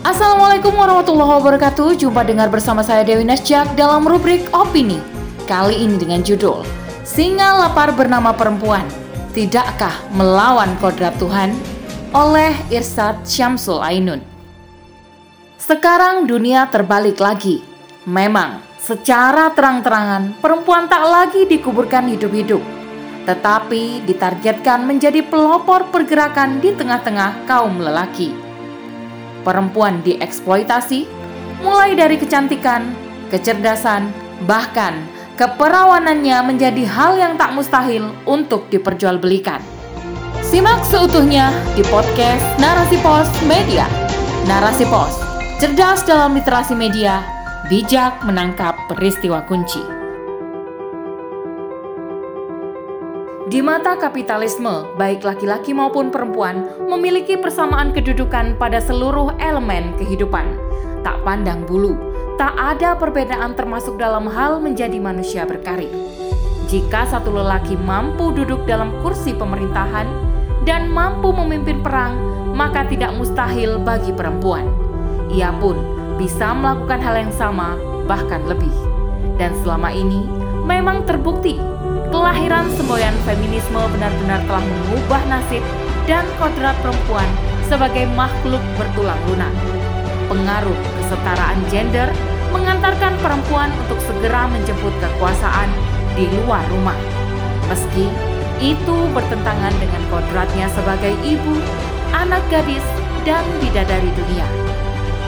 Assalamualaikum warahmatullahi wabarakatuh. Jumpa dengar bersama saya Dewi Nasjak dalam rubrik Opini. Kali ini dengan judul Singa lapar bernama perempuan Tidakkah melawan kodrat Tuhan? Oleh Irsad Syamsul Ainun. Sekarang dunia terbalik lagi. Memang secara terang-terangan perempuan tak lagi dikuburkan hidup-hidup. Tetapi ditargetkan menjadi pelopor pergerakan di tengah-tengah kaum lelaki perempuan dieksploitasi, mulai dari kecantikan, kecerdasan, bahkan keperawanannya menjadi hal yang tak mustahil untuk diperjualbelikan. Simak seutuhnya di podcast Narasi Pos Media. Narasi Pos, cerdas dalam literasi media, bijak menangkap peristiwa kunci. Di mata kapitalisme, baik laki-laki maupun perempuan memiliki persamaan kedudukan pada seluruh elemen kehidupan. Tak pandang bulu, tak ada perbedaan termasuk dalam hal menjadi manusia berkarir. Jika satu lelaki mampu duduk dalam kursi pemerintahan dan mampu memimpin perang, maka tidak mustahil bagi perempuan. Ia pun bisa melakukan hal yang sama, bahkan lebih. Dan selama ini memang terbukti kelahiran semboyan feminisme benar-benar telah mengubah nasib dan kodrat perempuan sebagai makhluk bertulang lunak. Pengaruh kesetaraan gender mengantarkan perempuan untuk segera menjemput kekuasaan di luar rumah. Meski itu bertentangan dengan kodratnya sebagai ibu, anak gadis, dan bidadari dunia.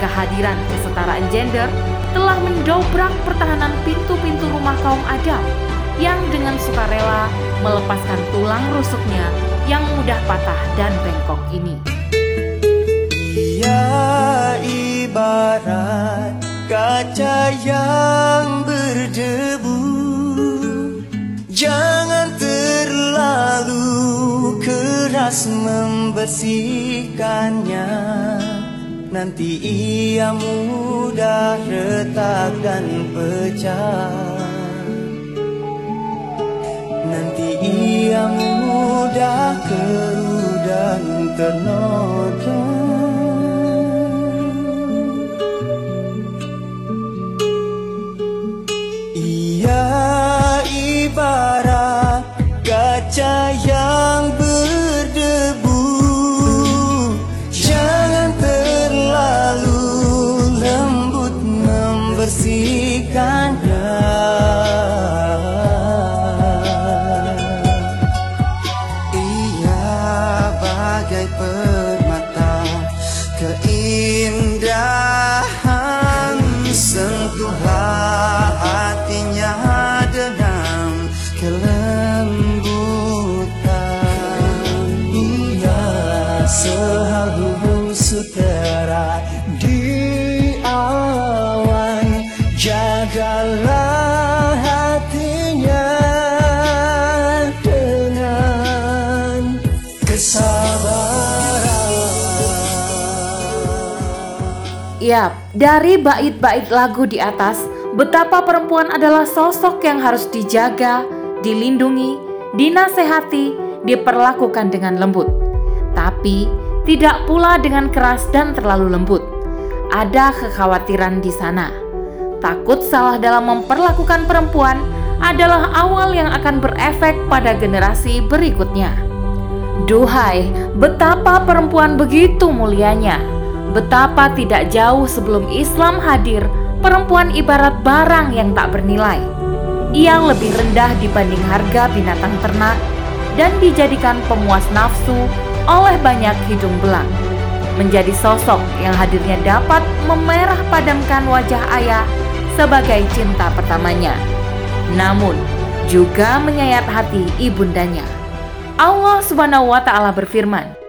Kehadiran kesetaraan gender telah mendobrak pertahanan pintu-pintu rumah kaum Adam yang dengan sukarela melepaskan tulang rusuknya yang mudah patah dan bengkok ini. Ia ibarat kaca yang berdebu. Jangan terlalu keras membersihkannya. Nanti ia mudah retak dan pecah Nanti ia mudah keruh dan ternoda your heart. Yap, dari bait-bait lagu di atas, betapa perempuan adalah sosok yang harus dijaga, dilindungi, dinasehati, diperlakukan dengan lembut. Tapi tidak pula dengan keras dan terlalu lembut. Ada kekhawatiran di sana. Takut salah dalam memperlakukan perempuan adalah awal yang akan berefek pada generasi berikutnya. Duhai, betapa perempuan begitu mulianya. Betapa tidak jauh sebelum Islam hadir, perempuan ibarat barang yang tak bernilai. Ia lebih rendah dibanding harga binatang ternak dan dijadikan pemuas nafsu oleh banyak hidung belang. Menjadi sosok yang hadirnya dapat memerah padamkan wajah ayah sebagai cinta pertamanya. Namun, juga menyayat hati ibundanya. Allah Subhanahu wa taala berfirman,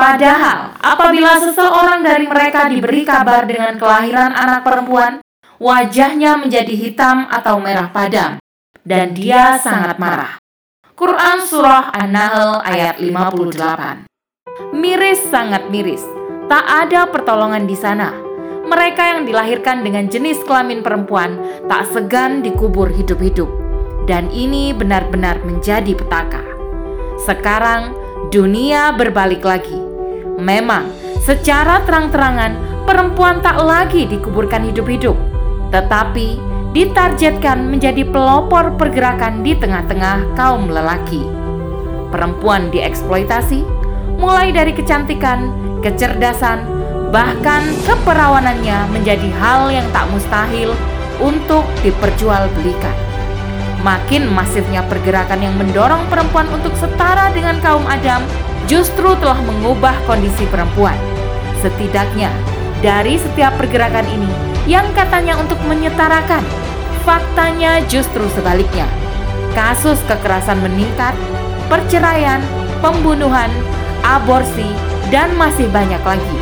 Padahal, apabila seseorang dari mereka diberi kabar dengan kelahiran anak perempuan, wajahnya menjadi hitam atau merah padam, dan dia sangat marah. Quran Surah An-Nahl ayat 58 Miris sangat miris, tak ada pertolongan di sana. Mereka yang dilahirkan dengan jenis kelamin perempuan tak segan dikubur hidup-hidup. Dan ini benar-benar menjadi petaka. Sekarang dunia berbalik lagi. Memang Secara terang-terangan, perempuan tak lagi dikuburkan hidup-hidup, tetapi ditargetkan menjadi pelopor pergerakan di tengah-tengah kaum lelaki. Perempuan dieksploitasi, mulai dari kecantikan, kecerdasan, bahkan keperawanannya menjadi hal yang tak mustahil untuk diperjualbelikan. Makin masifnya pergerakan yang mendorong perempuan untuk setara dengan kaum Adam justru telah mengubah kondisi perempuan. Setidaknya, dari setiap pergerakan ini yang katanya untuk menyetarakan, faktanya justru sebaliknya. Kasus kekerasan meningkat, perceraian, pembunuhan, aborsi, dan masih banyak lagi.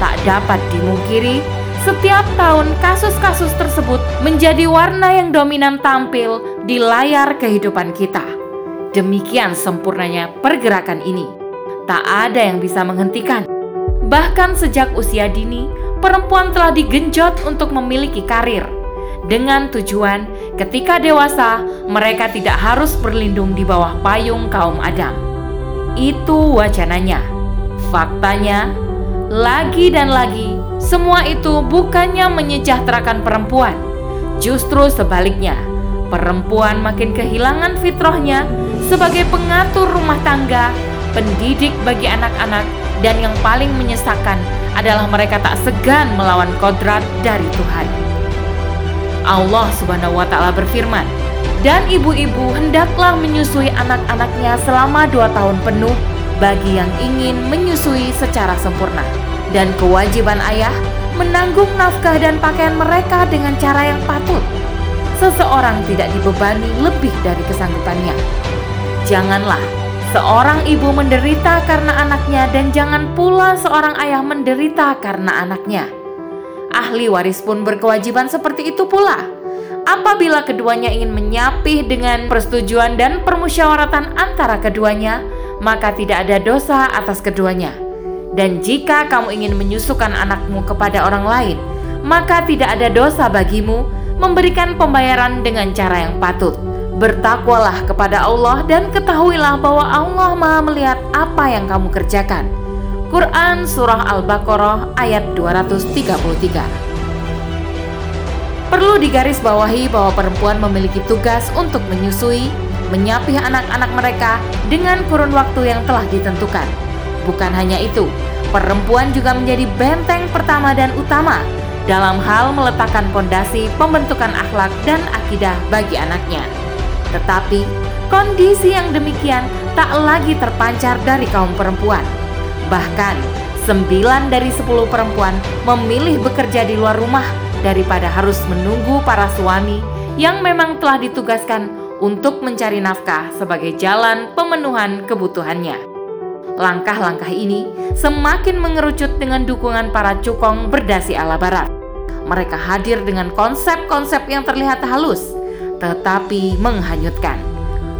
Tak dapat dimungkiri setiap tahun kasus-kasus tersebut menjadi warna yang dominan tampil di layar kehidupan kita. Demikian sempurnanya pergerakan ini. Tak ada yang bisa menghentikan. Bahkan sejak usia dini, perempuan telah digenjot untuk memiliki karir. Dengan tujuan ketika dewasa, mereka tidak harus berlindung di bawah payung kaum Adam. Itu wacananya. Faktanya, lagi dan lagi, semua itu bukannya menyejahterakan perempuan. Justru sebaliknya, perempuan makin kehilangan fitrahnya sebagai pengatur rumah tangga, pendidik bagi anak-anak, dan yang paling menyesakan adalah mereka tak segan melawan kodrat dari Tuhan. Allah Subhanahu wa Ta'ala berfirman, "Dan ibu-ibu hendaklah menyusui anak-anaknya selama dua tahun penuh bagi yang ingin menyusui secara sempurna, dan kewajiban ayah menanggung nafkah dan pakaian mereka dengan cara yang patut. Seseorang tidak dibebani lebih dari kesanggupannya. Janganlah seorang ibu menderita karena anaknya, dan jangan pula seorang ayah menderita karena anaknya. Ahli waris pun berkewajiban seperti itu pula. Apabila keduanya ingin menyapih dengan persetujuan dan permusyawaratan antara keduanya, maka tidak ada dosa atas keduanya. Dan jika kamu ingin menyusukan anakmu kepada orang lain, maka tidak ada dosa bagimu memberikan pembayaran dengan cara yang patut. Bertakwalah kepada Allah dan ketahuilah bahwa Allah Maha melihat apa yang kamu kerjakan. Quran Surah Al-Baqarah ayat 233 Perlu digarisbawahi bahwa perempuan memiliki tugas untuk menyusui, menyapih anak-anak mereka dengan kurun waktu yang telah ditentukan. Bukan hanya itu, perempuan juga menjadi benteng pertama dan utama dalam hal meletakkan pondasi pembentukan akhlak dan akidah bagi anaknya. Tetapi, kondisi yang demikian tak lagi terpancar dari kaum perempuan. Bahkan, 9 dari 10 perempuan memilih bekerja di luar rumah daripada harus menunggu para suami yang memang telah ditugaskan untuk mencari nafkah sebagai jalan pemenuhan kebutuhannya. Langkah-langkah ini semakin mengerucut dengan dukungan para cukong berdasi ala barat. Mereka hadir dengan konsep-konsep yang terlihat halus, tetapi menghanyutkan.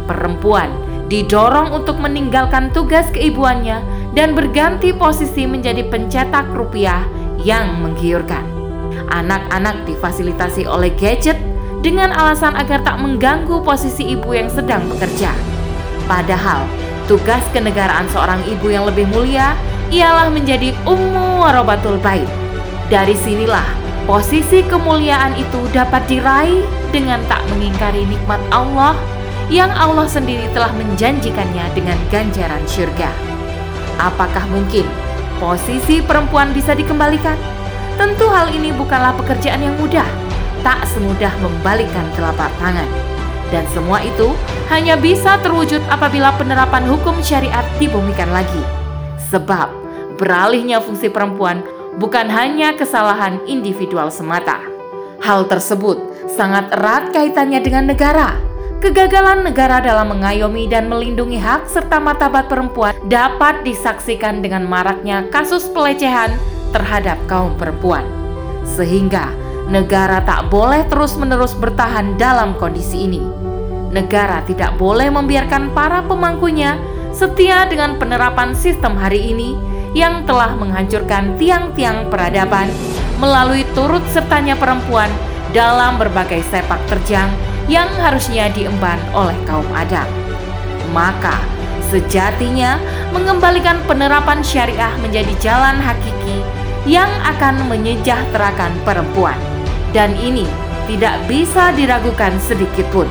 Perempuan didorong untuk meninggalkan tugas keibuannya dan berganti posisi menjadi pencetak rupiah yang menggiurkan. Anak-anak difasilitasi oleh gadget dengan alasan agar tak mengganggu posisi ibu yang sedang bekerja. Padahal, tugas kenegaraan seorang ibu yang lebih mulia ialah menjadi ummu warobatul bait. Dari sinilah posisi kemuliaan itu dapat diraih dengan tak mengingkari nikmat Allah yang Allah sendiri telah menjanjikannya dengan ganjaran syurga. Apakah mungkin posisi perempuan bisa dikembalikan? Tentu hal ini bukanlah pekerjaan yang mudah tak semudah membalikkan telapak tangan. Dan semua itu hanya bisa terwujud apabila penerapan hukum syariat dibumikan lagi. Sebab beralihnya fungsi perempuan bukan hanya kesalahan individual semata. Hal tersebut sangat erat kaitannya dengan negara. Kegagalan negara dalam mengayomi dan melindungi hak serta martabat perempuan dapat disaksikan dengan maraknya kasus pelecehan terhadap kaum perempuan. Sehingga Negara tak boleh terus-menerus bertahan dalam kondisi ini. Negara tidak boleh membiarkan para pemangkunya setia dengan penerapan sistem hari ini yang telah menghancurkan tiang-tiang peradaban melalui turut sertanya perempuan dalam berbagai sepak terjang yang harusnya diemban oleh kaum Adam. Maka, Sejatinya, mengembalikan penerapan syariah menjadi jalan hakiki yang akan menyejahterakan perempuan. Dan ini tidak bisa diragukan sedikit pun.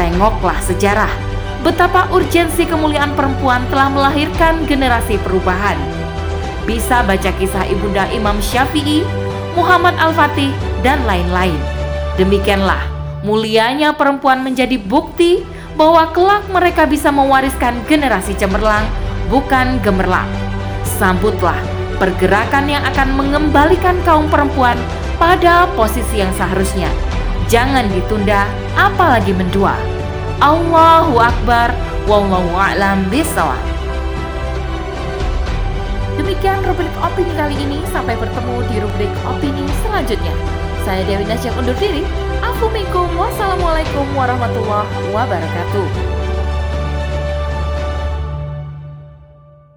Tengoklah sejarah, betapa urgensi kemuliaan perempuan telah melahirkan generasi perubahan. Bisa baca kisah Ibunda Imam Syafi'i, Muhammad Al-Fatih, dan lain-lain. Demikianlah, mulianya perempuan menjadi bukti bahwa kelak mereka bisa mewariskan generasi cemerlang, bukan gemerlap. Sambutlah pergerakan yang akan mengembalikan kaum perempuan pada posisi yang seharusnya. Jangan ditunda, apalagi mendua. Allahu Akbar, wallahu a'lam bishawab. Demikian rubrik opini kali ini. Sampai bertemu di rubrik opini selanjutnya. Saya Dewi Nasya undur diri. Assalamualaikum warahmatullahi wabarakatuh.